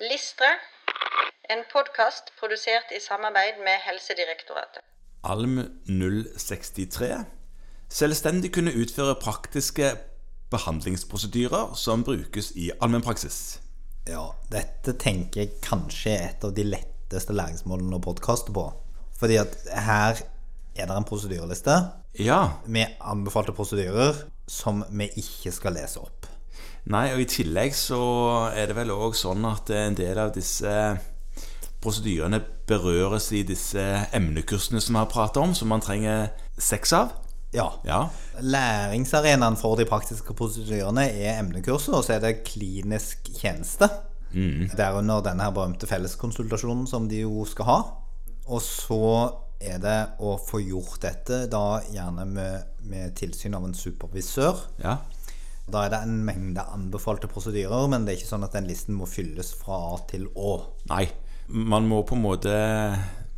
Listre, en podkast produsert i samarbeid med Helsedirektoratet. Alm 063 selvstendig kunne utføre praktiske behandlingsprosedyrer som brukes i allmennpraksis. Ja, dette tenker jeg kanskje er et av de letteste læringsmålene å podkaste på. Fordi at her er det en prosedyreliste Ja. med anbefalte prosedyrer som vi ikke skal lese opp. Nei, og i tillegg så er det vel òg sånn at en del av disse prosedyrene berøres i disse emnekursene som vi har pratet om, som man trenger seks av. Ja. Ja. Læringsarenaen for de praktiske prosedyrene er emnekurset, og så er det klinisk tjeneste. Derunder denne her berømte felleskonsultasjonen som de jo skal ha. Og så er det å få gjort dette, da gjerne med, med tilsyn av en supervisør. ja. Da er det en mengde anbefalte prosedyrer, men det er ikke sånn at den listen må fylles fra A til Å. Nei. Man må på en måte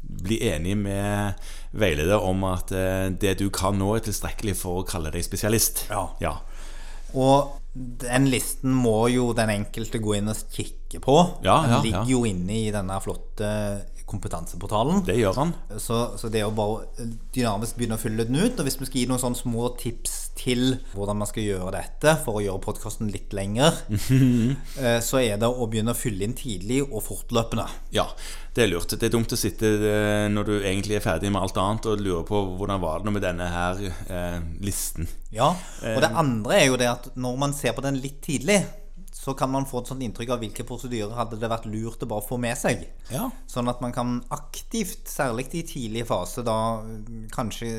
bli enig med veileder om at eh, det du kan nå, er tilstrekkelig for å kalle deg spesialist. Ja. ja. Og den listen må jo den enkelte gå inn og kikke på. Ja, den ja, ligger jo inne i denne flotte kompetanseportalen. Det gjør han. Så, så det jo bare dynamisk begynne å fylle den ut. Og hvis vi skal gi noen sånne små tips til hvordan man skal gjøre dette for å gjøre podkasten litt lengre, eh, så er det å begynne å fylle inn tidlig og fortløpende. Ja, det er lurt. Det er dumt å sitte eh, når du egentlig er ferdig med alt annet og lure på hvordan var det med denne her eh, listen. Ja, Og det andre er jo det at når man ser på den litt tidlig, så kan man få et sånt inntrykk av hvilke prosedyrer hadde det vært lurt å bare få med seg. Ja. Sånn at man kan aktivt, særlig i tidlig fase, da kanskje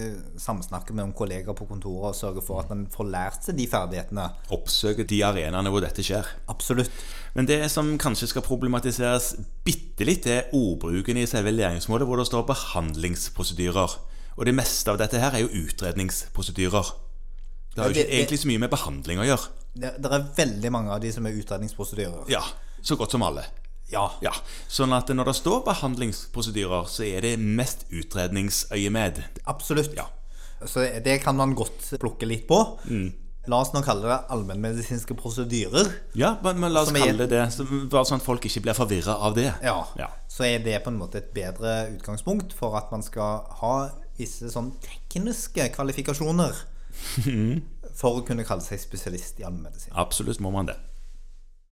samsnakke med noen kollegaer på kontoret og sørge for at man får lært seg de ferdighetene. Oppsøke de arenaene hvor dette skjer. Absolutt. Men det som kanskje skal problematiseres bitte litt, er ordbruken i selve læringsmålet, hvor det står behandlingsprosedyrer. Og det meste av dette her er jo utredningsprosedyrer. Det har jo ikke egentlig så mye med behandling å gjøre. Det, det er veldig mange av de som er utredningsprosedyrer. Ja, så godt som alle. Ja. Ja, Sånn at når det står behandlingsprosedyrer, så er det mest utredningsøyemed. Absolutt. Ja. Så det kan man godt plukke litt på. La oss nå kalle det allmennmedisinske prosedyrer. Ja, men, men la oss er- kalle det det, så, bare sånn at folk ikke blir forvirra av det. Ja. Ja. Så er det på en måte et bedre utgangspunkt for at man skal ha visse sånn tekniske kvalifikasjoner for å kunne kalle seg spesialist i allmennmedisin. Absolutt må man det.